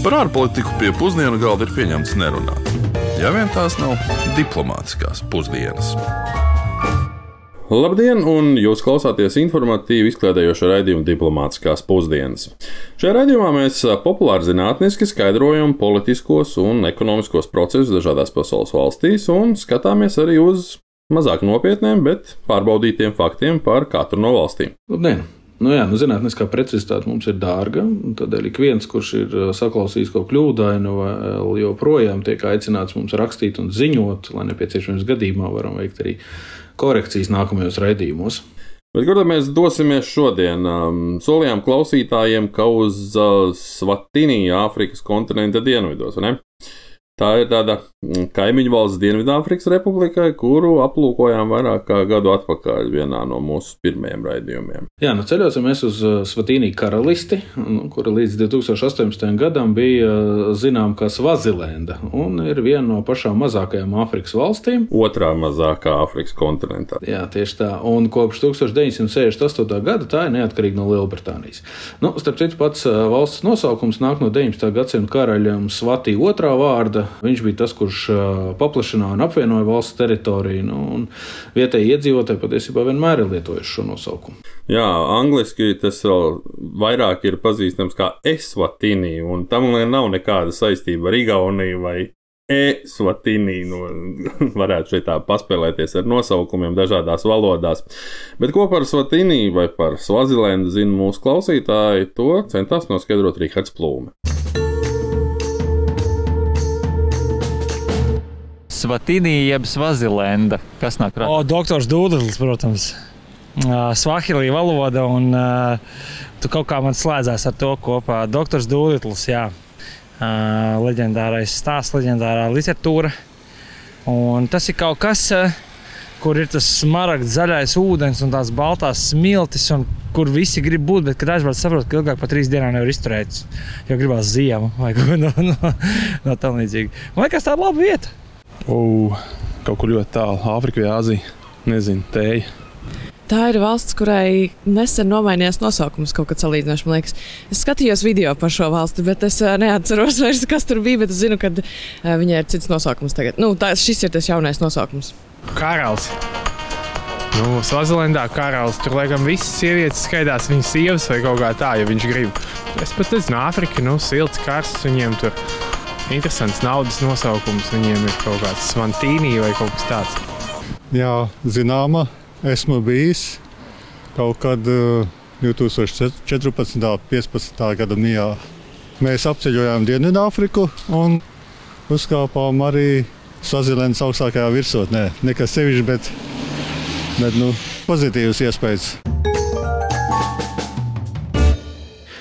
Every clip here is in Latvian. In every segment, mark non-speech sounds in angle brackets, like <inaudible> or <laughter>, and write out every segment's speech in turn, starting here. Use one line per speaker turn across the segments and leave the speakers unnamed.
Par ārpolitiku pie pusdienu galda ir pieņemts nerunāt. Ja vien tās nav diplomātiskās pusdienas.
Labdien, un jūs klausāties informatīvi izklaidējošo raidījumu diplomātiskās pusdienas. Šajā raidījumā mēs populāri zinātniski skaidrojam politiskos un ekonomiskos procesus dažādās pasaules valstīs un skatāmies arī uz mazāk nopietniem, bet pārbaudītiem faktiem par katru no valstīm.
Labdien! Nu jā, nu, zinātniskā precizitāte mums ir dārga. Tādēļ ik viens, kurš ir uh, saklausījis kaut ko kļūdainu, vēl joprojām tiek aicināts mums rakstīt un ziņot, lai nepieciešams gadījumā varam veikt arī korekcijas nākamajos raidījumos.
Bet kur mēs dosimies šodien? Um, solījām klausītājiem, ka uz uh, Svatiniju, Āfrikas kontinenta dienvidos, ne? Tā ir tāda mm, kaimiņu valsts Dienvidāfrikas republikai, kuru aplūkojām vairāk kā gadu atpakaļ vienā no mūsu pirmajiem raidījumiem.
Jā, nu ceļosim mēs uz uh, Svatīniju karalisti, nu, kura līdz 2018. gadam bija uh, zinām kā Svazilenda, un ir viena no pašām mazākajām Āfrikas valstīm.
Otrā mazākā Āfrikas kontinentā.
Jā, tieši tā. Un kopš 1968. gada tā ir neatkarīga no Lielbritānijas. Nu, starp citu, pats uh, valsts nosaukums nāk no 19. gadsimta karaļa Svatī otrā vārda Viņš bija tas, kurš paplašināja un apvienoja valsts teritoriju. Nu, vietējie iedzīvotāji patiesībā vienmēr ir lietojuši šo nosaukumu.
Jā, angliski tas vēl vairāk ir pazīstams kā Esvatīnī, un tam nav nekāda saistība ar Igauniju vai e-svatīnī. Nu, <laughs> varētu šeit tā paspēlēties ar nosaukumiem dažādās valodās. Bet ko par svatīnī vai par svazilendu zina mūsu klausītāji, to centās noskaidrot Rihards Plūme.
Svatīnī jeb Svazilenda. Kas nāk prātā?
O, doktors Dūdlis, protams. Svahilī valoda, un uh, tu kaut kā man slēdzās ar to kopā. Doktors Dūdlis, jā. Uh, leģendārais stāsts, leģendārā literatūra. Un tas ir kaut kas, uh, kur ir tas smaragds, zaļais ūdens un tās baltās smiltis, un kur visi grib būt, bet kad aizbrauc, saprot, ka ilgāk par trīs dienām nevar izturēt, jo gribās ziemu vai ko <laughs> no, no, no tam līdzīga. Man liekas, tā ir laba vieta.
Uh, kaut kur ļoti tālu, Āfrika vai Āzija. Nezinu, tēja.
Tā ir valsts, kurai nesen nomainījās nosaukums kaut kad salīdzinoši. Man liekas, es skatījos video par šo valsti, bet es neatceros <laughs> vairs, kas tur bija. Bet es zinu, ka viņai ir cits nosaukums tagad. Nu, tā, šis ir tas jaunais nosaukums.
Karalis. Nu, Svazilendā karalis tur laikam visas sievietes skaitās viņas sievas vai kaut kā tā, ja viņš grib. Es pat nezinu, Āfrika, nu, silts karsts viņiem tur interesants naudas nosaukums. Viņiem ir kaut kāds svantīnī vai kaut kas tāds.
Jā, zināma, esmu bijis kaut kad 2014. un 2015. gada mijā. Mēs apceļojām Dienvidāfriku un uzkāpām arī Sazilēnas augstākajā virsotnē. Nekas sevišķs, bet, bet nu, pozitīvs iespējas.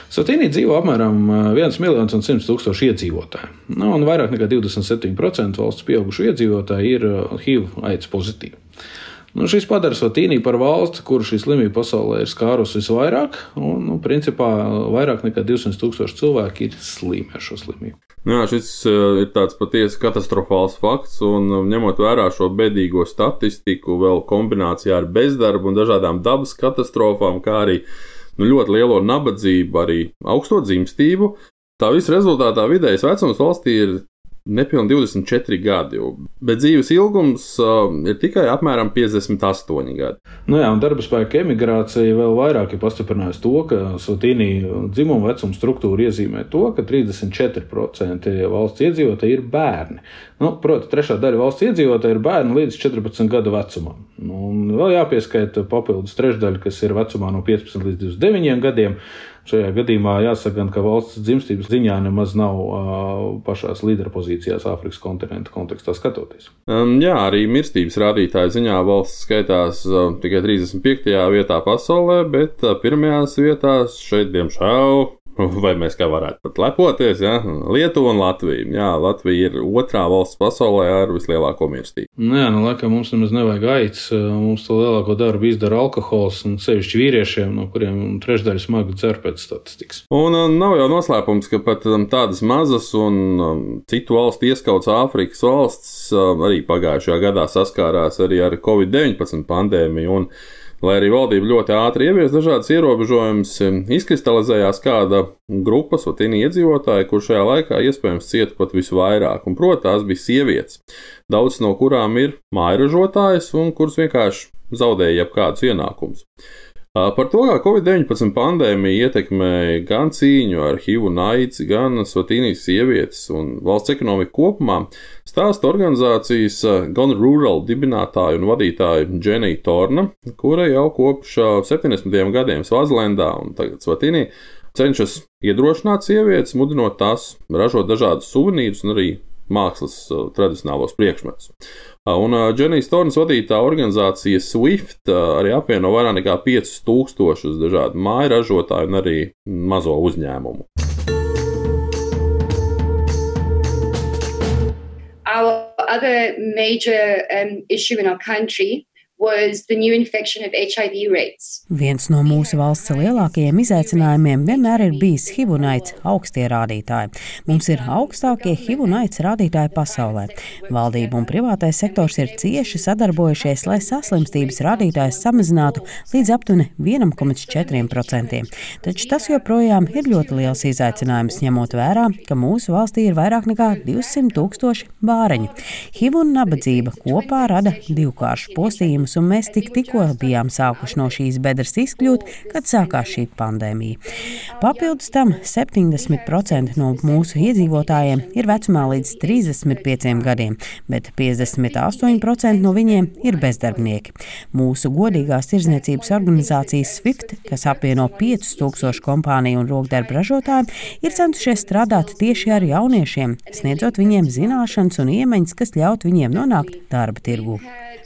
Satīnī dzīvo apmēram 1 miljons un 100 tūkstoši iedzīvotāji. Nu, un vairāk nekā 27% valsts pieaugušo iedzīvotāju ir HIV aids pozitīvi. Nu, šis padara Satīnī par valsti, kur šī slimība pasaulē ir skārusi visvairāk. Un, nu, principā, vairāk nekā 200 tūkstoši cilvēki ir slimi ar šo slimību.
Jā, šis ir tāds patiesi katastrofāls fakts, un ņemot vērā šo bedīgo statistiku, vēl kombinācijā ar bezdarbu un dažādām dabas katastrofām, kā arī nu, ļoti lielo nabadzību, arī augsto dzimstību. Tā visa rezultātā vidējais vecums valstī ir nepilnīgi 24 gadi, bet dzīves ilgums uh, ir tikai apmēram 58 gadi.
Nu jā, un darba spēka emigrācija vēl vairāk ir pastiprinājusi to, ka Sotīnī dzimuma vecuma struktūra iezīmē to, ka 34% valsts iedzīvotāji ir bērni. Nu, Protams, trešā daļa valsts iedzīvotāji ir bērni līdz 14 gadu vecumam. Nu, un vēl jāpieskaita papildus trešdaļa, kas ir vecumā no 15 līdz 29 gadiem. Šajā gadījumā jāsaka, ka valsts dzimstības ziņā nemaz nav uh, pašās līderpozīcijās Āfrikas kontinenta kontekstā skatoties.
Um, jā, arī mirstības rādītāju ziņā valsts skaitās uh, tikai 35. vietā pasaulē, bet uh, pirmajās vietās šeit, diemžēl, <laughs> vai mēs kā varētu pat lepoties, ja? Lietuva un Latvija. Jā, Latvija ir otrā valsts pasaulē ar vislielāko mirstību.
Nu jā, nu, laikam mums nemaz nevajag aicis. Mums to lielāko darbu izdara alkohols un sevišķi vīriešiem, no kuriem trešdaļa smagi dzer pēc statistikas.
Un uh, nav jau noslēpums, ka pat um, tādas mazas un um, citu valstu ieskauts Āfrikas valsts um, arī pagājušajā gadā saskārās arī ar Covid-19 pandēmiju. Lai arī valdība ļoti ātri ievies dažādas ierobežojumus, izkristalizējās kāda grupa Svatīni iedzīvotāji, kur šajā laikā iespējams cieta pat visvairāk, un proti tās bija sievietes, daudz no kurām ir mājražotājas un kuras vienkārši zaudēja jebkādus ienākumus. Par to, kā Covid-19 pandēmija ietekmēja gan cīņu ar HIV un AIDS, gan Svatīnijas sievietes un valsts ekonomiku kopumā, stāsta organizācijas Gone Rural dibinātāja un vadītāja Dženija Torna, kura jau kopš 70. gadiem Svazlendā un tagad Svatīnī cenšas iedrošināt sievietes, mudinot tās ražot dažādus suvenīrus un arī mākslas tradicionālos priekšmetus. Un Dženijas Tornas vadītā organizācija Swift arī apvieno vairāk nekā 5000 dažādu māju ražotāju un arī mazo uzņēmumu.
Our other major um, issue in our country
Viens no mūsu valsts lielākajiem izaicinājumiem vienmēr ir bijis HIV un aids augstie rādītāji. Mums ir augstākie HIV un aids rādītāji pasaulē. Valdība un privātais sektors ir cieši sadarbojušies, lai saslimstības rādītājs samazinātu līdz aptuveni 1,4%. Taču tas joprojām ir ļoti liels izaicinājums, ņemot vērā, ka mūsu valstī ir vairāk nekā 200 tūkstoši bāreņu. HIV un nabadzība kopā rada divkāršu postījumu gadījumus, un mēs tik tikko bijām sākuši no šīs bedres izkļūt, kad sākās šī pandēmija. Papildus tam 70% no mūsu iedzīvotājiem ir vecumā līdz 35 gadiem, bet 58% no viņiem ir bezdarbnieki. Mūsu godīgās tirdzniecības organizācijas SWIFT, kas apvieno 5000 kompāniju un rokdarbu ražotājiem, ir centušies strādāt tieši ar jauniešiem, sniedzot viņiem zināšanas un iemaņas, kas ļaut viņiem nonākt darba tirgū.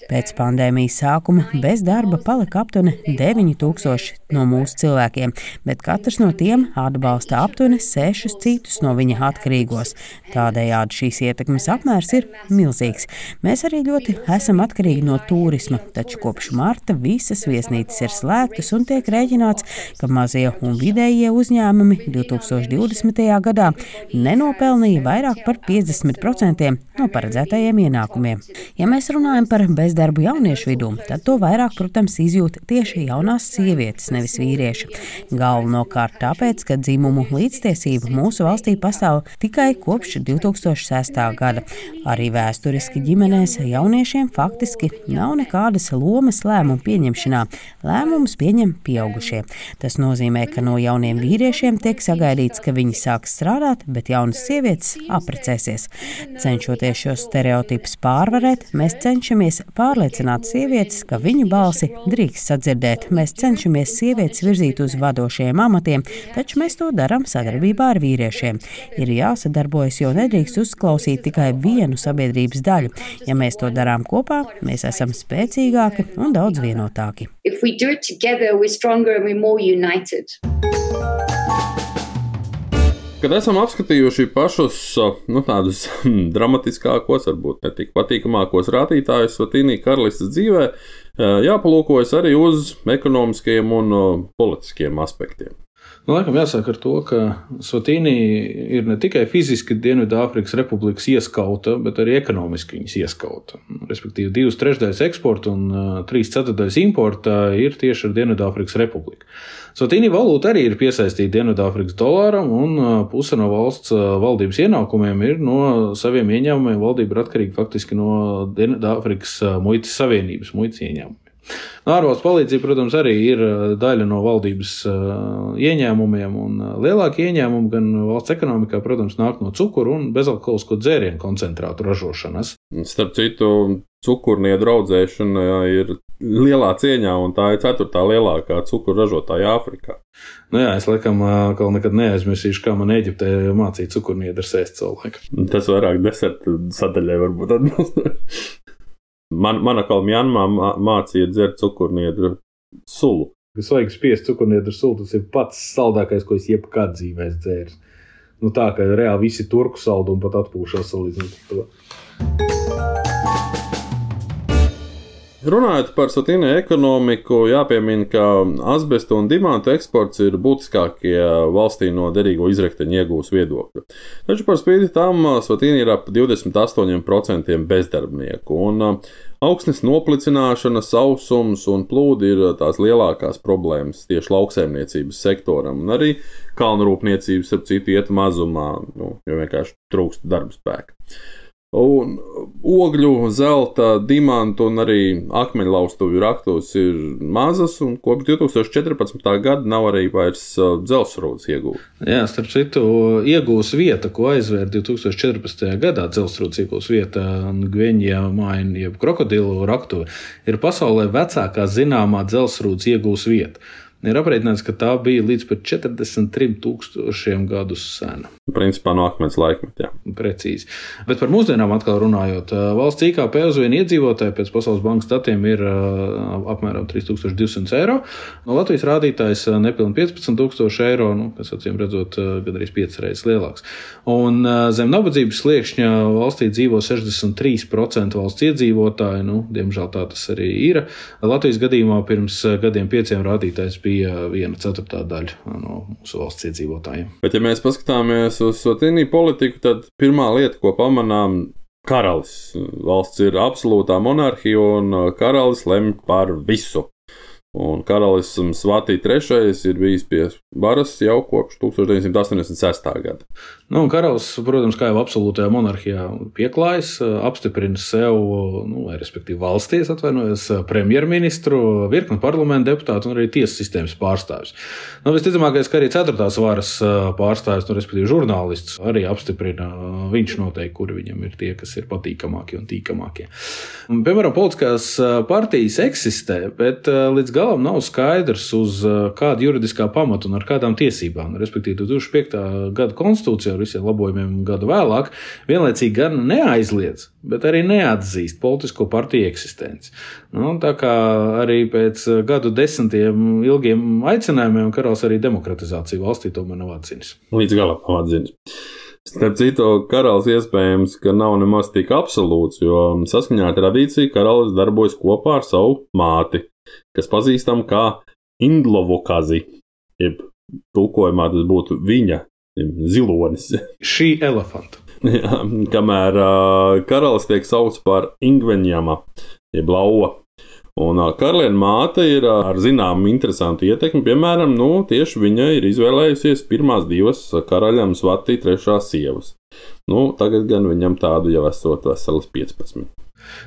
Pēc pandēmijas sākuma bez darba palika aptuveni 9000 no mūsu cilvēkiem, bet katrs no tiem atbalsta aptuveni 6 citus no viņa atkarīgos. Tādējādi šīs ietekmes apmērs ir milzīgs. Mēs arī ļoti esam atkarīgi no turisma, taču kopš marta visas viesnīcas ir slēgtas un tiek rēķināts, ka mazie un vidējie uzņēmumi 2020. gadā nenopelnīja vairāk par 50% no paredzētajiem ienākumiem. Ja mēs runājam par bezdarbu jauniešu vidū, tad to vairāk, protams, izjūt tieši jaunās sievietes, nevis vīrieši. Galvenokārt tāpēc, ka dzimumu līdztiesība mūsu valstī pastāv tikai kopš 2006. gada. Arī vēsturiski ģimenēs jauniešiem faktiski nav nekādas lomas lēmumu pieņemšanā. Lēmumus pieņem pieaugušie. Tas nozīmē, ka no jauniem vīriešiem tiek sagaidīts, ka viņi sāks strādāt, bet jaunas sievietes apprecēsies. Cenšoties šos stereotipus pārvarēt, mēs cenšamies pārliecināt sievietes, ka viņu balsi drīkst sadzirdēt. Mēs cenšamies sievietes virzīt uz vadošiem amatiem, taču mēs to darām sadarbībā ar vīriešiem. Ir jāsadarbojas, jo nedrīkst uzklausīt tikai vienu sabiedrības daļu. Ja mēs to darām kopā, mēs esam spēcīgāki un daudz vienotāki. If we do it together, we're stronger and we're more united.
Kad esam apskatījuši pašus nu, tādus hmm, dramatiskākos, varbūt ne tik patīkamākos rādītājus Latīnijas karalistes dzīvē, jāpalūkojas arī uz ekonomiskajiem un politiskiem aspektiem.
Nu, laikam jāsāk ar to, ka Sotīnī ir ne tikai fiziski Dienvidāfrikas republikas ieskauta, bet arī ekonomiski viņas ieskauta. Respektīvi, divas trešdaļas eksporta un trīs ceturdaļas importa ir tieši ar Dienvidāfrikas republiku. Sotīni valūta arī ir piesaistīta Dienvidāfrikas dolāram, un puse no valsts valdības ienākumiem ir no saviem ieņēmumiem. Valdība ir atkarīga faktiski no Dienvidāfrikas muitas savienības muitas ieņēmumiem. Ārvalstu palīdzība, protams, arī ir daļa no valdības ieņēmumiem, un lielākie ieņēmumi gan valsts ekonomikā, protams, nāk no cukuru un bezalkoholisko dzērienu koncentrātu ražošanas.
Starp citu, cukurnieku audzēšana ir lielā cieņā, un tā ir ceturtā lielākā cukuru ražotāja Āfrikā.
Nu jā, es laikam nekad neaizmirsīšu, kā man Eģiptē mācīja cukurniedru sēst laiku.
Tas vairāk deserta sadaļai varbūt atbilst. <laughs> Man, mana kalmjānmā mācīja dzert cukurniedru sulu.
Kas vajag spiest cukurniedru sulu, tas ir pats saldākais, ko es jebkad dzīvē dzēru. Nu tā, ka reāli visi turku saldu un pat atpūšos salīdzinot ar to.
Runājot par satīnu ekonomiku, jāpiemina, ka asbestu un dimantu eksports ir būtiskākie valstī no derīgo izrakteņu iegūs viedokļa. Taču par spīti tam satīna ir ap 28% bezdarbnieku. Un Augsnes noplicināšana, sausums un plūdi ir tās lielākās problēmas tieši lauksaimniecības sektoram, un arī kalnrūpniecības, ap citu, iet mazumā, nu, jo vienkārši trūkst darba spēka. Un ogļu, zelta, dimantu un arī akmeņlaustuvju raktos ir mazas, un kopš 2014. gada nav arī vairs dzelzceļa iegūta.
Jā, starp citu, iegūs vieta, ko aizvēra 2014. gadā dzelzceļa iegūs vieta Gveņģijā, Maina, jeb krokodilu raktuve, ir pasaulē vecākā zināmā dzelzceļa iegūs vieta. Ir aprēķināts, ka tā bija līdz pat 43 tūkstošiem gadus sena.
Principā no akmens laikmeta.
Precīzi. Bet par mūsdienām atkal runājot, valsts IKP uz vienu iedzīvotāju pēc Pasaules bankas datiem ir apmēram 3200 eiro. No Latvijas rādītājs nepilnīgi 15,000 eiro, nu, kas acīm redzot, gandrīz 5 reizes lielāks. Un zem nabadzības sliekšņa valstī dzīvo 63% valsts iedzīvotāji. Nu, diemžēl tā tas arī ir. Latvijas gadījumā pirms gadiem pieciem rādītājs bija bija viena ceturtā daļa no mūsu valsts iedzīvotājiem.
Bet, ja mēs paskatāmies uz Sotīniju politiku, tad pirmā lieta, ko pamanām, karalis. Valsts ir absolūtā monarhija, un karalis lemj par visu. Un karalis Svatī III ir bijis pie varas jau kopš 1986. gada.
Nu, karalis, protams, kā jau absolūtajā monarhijā, pieklājas, apstiprina sev, nu, respektīvi valstīs, atvainojos, premjerministru, virkni parlamenta deputātu un arī tiesas sistēmas pārstāvis. Nu, visticamākais, ka arī ceturtās varas pārstāvis, nu, respektīvi žurnālists, arī apstiprina, viņš noteikti, kuri viņam ir tie, kas ir patīkamākie un tīkamākie. Un, piemēram, politiskās partijas eksistē, bet līdz galam galam nav skaidrs, uz uh, kāda juridiskā pamata un ar kādām tiesībām. Respektīvi, 2005. gada konstitūcija ar visiem labojumiem gadu vēlāk vienlaicīgi gan neaizliedz, bet arī neatzīst politisko partiju eksistenci. Nu, tā kā arī pēc gadu desmitiem ilgiem aicinājumiem karalis arī demokratizāciju valstī tomēr nav atzinis.
Līdz galam nav atzinis. Starp citu, karalis iespējams, ka nav nemaz tik absolūts, jo saskaņā ar tradīciju karalis darbojas kopā ar savu māti, kas pazīstama kā Indlovokazi, jeb tulkojumā tas būtu viņa zilonis. <laughs>
Šī elefanta. <laughs>
Kamēr uh, karalis tiek saukts par Ingveņama, jeb lauva. Un uh, karaliene māte ir uh, ar zināmu interesantu ietekmi. Piemēram, nu, tieši viņa ir izvēlējusies pirmās divas karaļam Svatī trešās sievas. Nu, tagad gan viņam tādu jau esot veselas 15.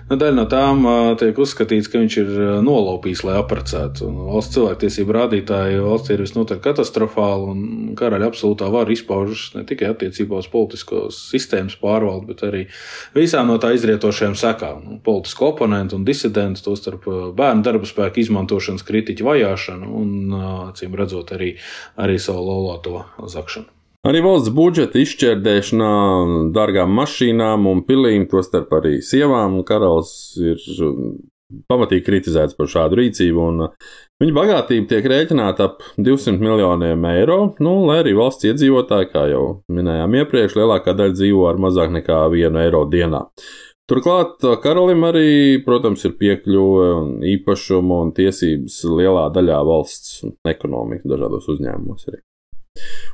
Nu, daļa no tām tiek uzskatīts, ka viņš ir nolaupījis, lai apprecētu. Valsts cilvēktiesību rādītāji valstī ir visnotaļ katastrofāli, un karaļa absolūtā vara izpaužas ne tikai attiecībā uz politiskos sistēmas pārvaldi, bet arī visām no tā izrietošajām sekām. Nu, politisku oponentu un disidentu, tostarp bērnu darba spēku izmantošanas kritiķu vajāšanu un, acīm redzot, arī, arī savu laulāto zakšanu.
Arī valsts budžeta izšķērdēšanā, dārgām mašīnām un pilīm, tostarp arī sievām, karalis ir um, pamatīgi kritizēts par šādu rīcību. Uh, viņa bagātība tiek rēķināta ap 200 miljoniem eiro, nu, lai arī valsts iedzīvotāji, kā jau minējām iepriekš, lielākā daļa dzīvo ar mazāk nekā 1 eiro dienā. Turklāt uh, karalim arī, protams, ir piekļuve un īpašumu un tiesības lielā daļā valsts ekonomikas dažādos uzņēmumos. Arī.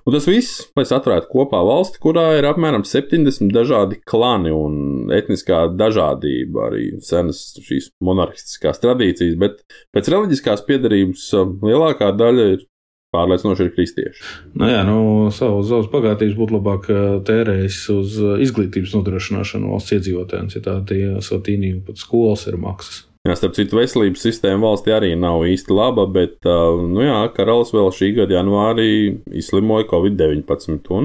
Un tas viss, lai saturētu kopā valsti, kurā ir apmēram 70 dažādi klani un etniskā dažādība, arī senas šīs monarhistiskās tradīcijas, bet pēc reliģiskās piedarības um, lielākā daļa ir pārliecinoši ir kristieši.
Nu jā, nu, savu savas bagātības būtu labāk uh, tērējis uz uh, izglītības nodrošināšanu valsts iedzīvotājiem, citādi satīniju pat skolas ir maksas.
Jā, starp citu, veselības sistēma valstī arī nav īsti laba, bet, nu jā, karalis vēl šī gada janvārī izslimoja Covid-19.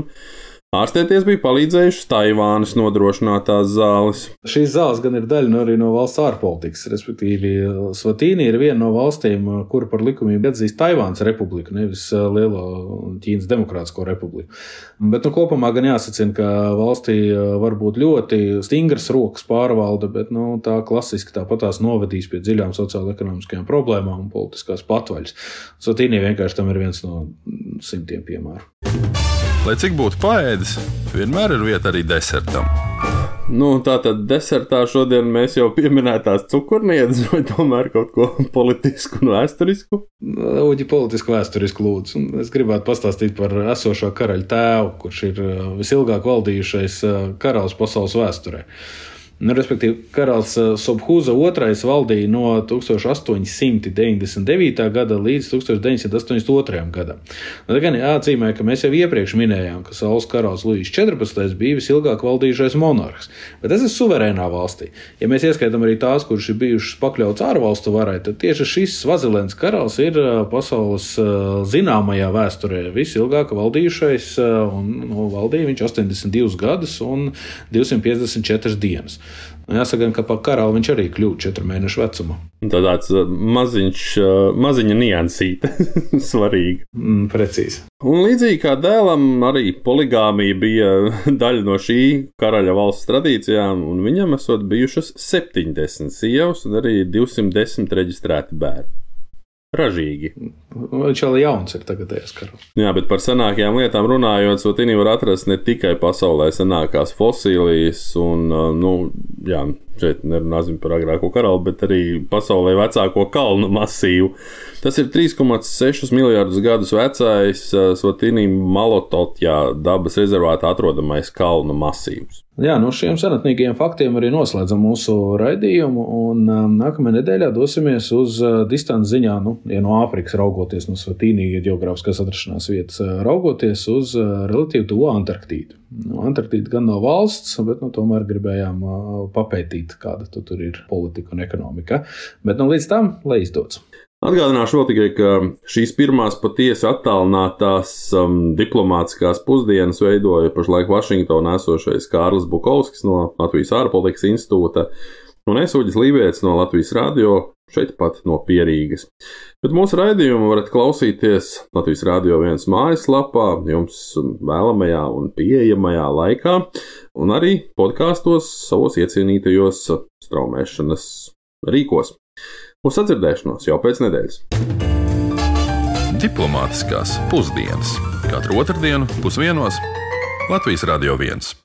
Ārstēties bija palīdzējušas Taivānas nodrošinātās zāles.
Šīs zāles gan ir daļa no, arī no valsts ārpolitikas. Respektīvi, Svatīni ir viena no valstīm, kura par likumību atzīst Taivānas republiku, nevis Lielo Ķīnas Demokrātisko republiku. Bet nu, kopumā gan jāsacina, ka valstī var būt ļoti stingras rokas pārvalde, bet nu, tā klasiski tāpat tās novedīs pie dziļām sociālo-ekonomiskajām problēmām un politiskās patvaļas. Svatīni vienkārši tam ir viens no simtiem piemēru.
Lai cik būtu paēdis, vienmēr ir vieta arī desertam.
Nu, tā tad desertā šodien mēs jau pieminētās cukurnieces, vai tomēr kaut ko politisku un vēsturisku?
Uģi politisku vēsturisku lūdzu. Es gribētu pastāstīt par esošo karaļa tēvu, kurš ir uh, visilgāk valdījušais uh, karalis pasaules vēsturē. Nu, respektīvi, karalis Sobhūza II valdīja no 1899. gada līdz 1982. gadam. Nu, gan jāatzīmē, ka mēs jau iepriekš minējām, ka Saules karalis Luīs XIV bija visilgāk valdījušais monarhs, bet tas ir suverēnā valstī. Ja mēs ieskaitām arī tās, kuras ir bijušas pakļautas ārvalstu varai, tad tieši šis Svazilēns karalis ir pasaules zināmajā vēsturē visilgāk valdījušais, un nu, valdīja viņš 82 gadus un 254 dienas. Jāsaka, ka par karalu viņš arī kļuva četru mēnešu vecumā.
Tāds maziņš, maziņa niansīte, <laughs> svarīga.
Mm, precīzi.
Un līdzīgi kā dēlam, arī poligāmija bija <laughs> daļa no šī karaļa valsts tradīcijām, un viņam esot bijušas 70 sievas un arī 210 reģistrēti bērni ražīgi.
Viņš vēl jauns ir tagadējais karalis.
Jā, bet par senākajām lietām runājot, Sotīni var atrast ne tikai pasaulē senākās fosilijas, un, nu, jā, šeit nerunāsim par agrāko karali, bet arī pasaulē vecāko kalnu masīvu. Tas ir 3,6 miljardus gadus vecais Sotīni Malototjā dabas rezervātā atrodamais kalnu masīvs.
Jā, no šiem senatnīgiem faktiem arī noslēdzam mūsu raidījumu. Un, um, nākamajā nedēļā dosimies uz uh, distanci ziņā, nu, ja no Āfrikas raugoties, no Svatīnijas geogrāfiskās atrašanās vietas, uh, raugoties uz uh, relatīvi tuvu Antarktīdu. Nu, Antarktīda gan nav valsts, bet nu, tomēr gribējām papētīt, kāda tu tur ir politika un ekonomika. Bet nu, līdz tam, lai izdodas.
Atgādināšu vēl tikai, ka šīs pirmās patiesi attālinātās um, diplomātiskās pusdienas veidoja pašlaik Vašingtonā esošais Kārlis Bukovskis no Latvijas ārpolitikas institūta un Esūģis Lībijams no Latvijas radio, šeit pat no Pierīgas. Bet mūsu raidījumu varat klausīties Latvijas radio viens mājaslapā, jums vēlamajā un pieejamajā laikā, un arī podkāstos savos iecienītajos straumēšanas rīkos. Uz sadzirdēšanos jau pēc nedēļas.
Diplomātiskās pusdienas katru otrdienu pusdienos Latvijas Radio 1.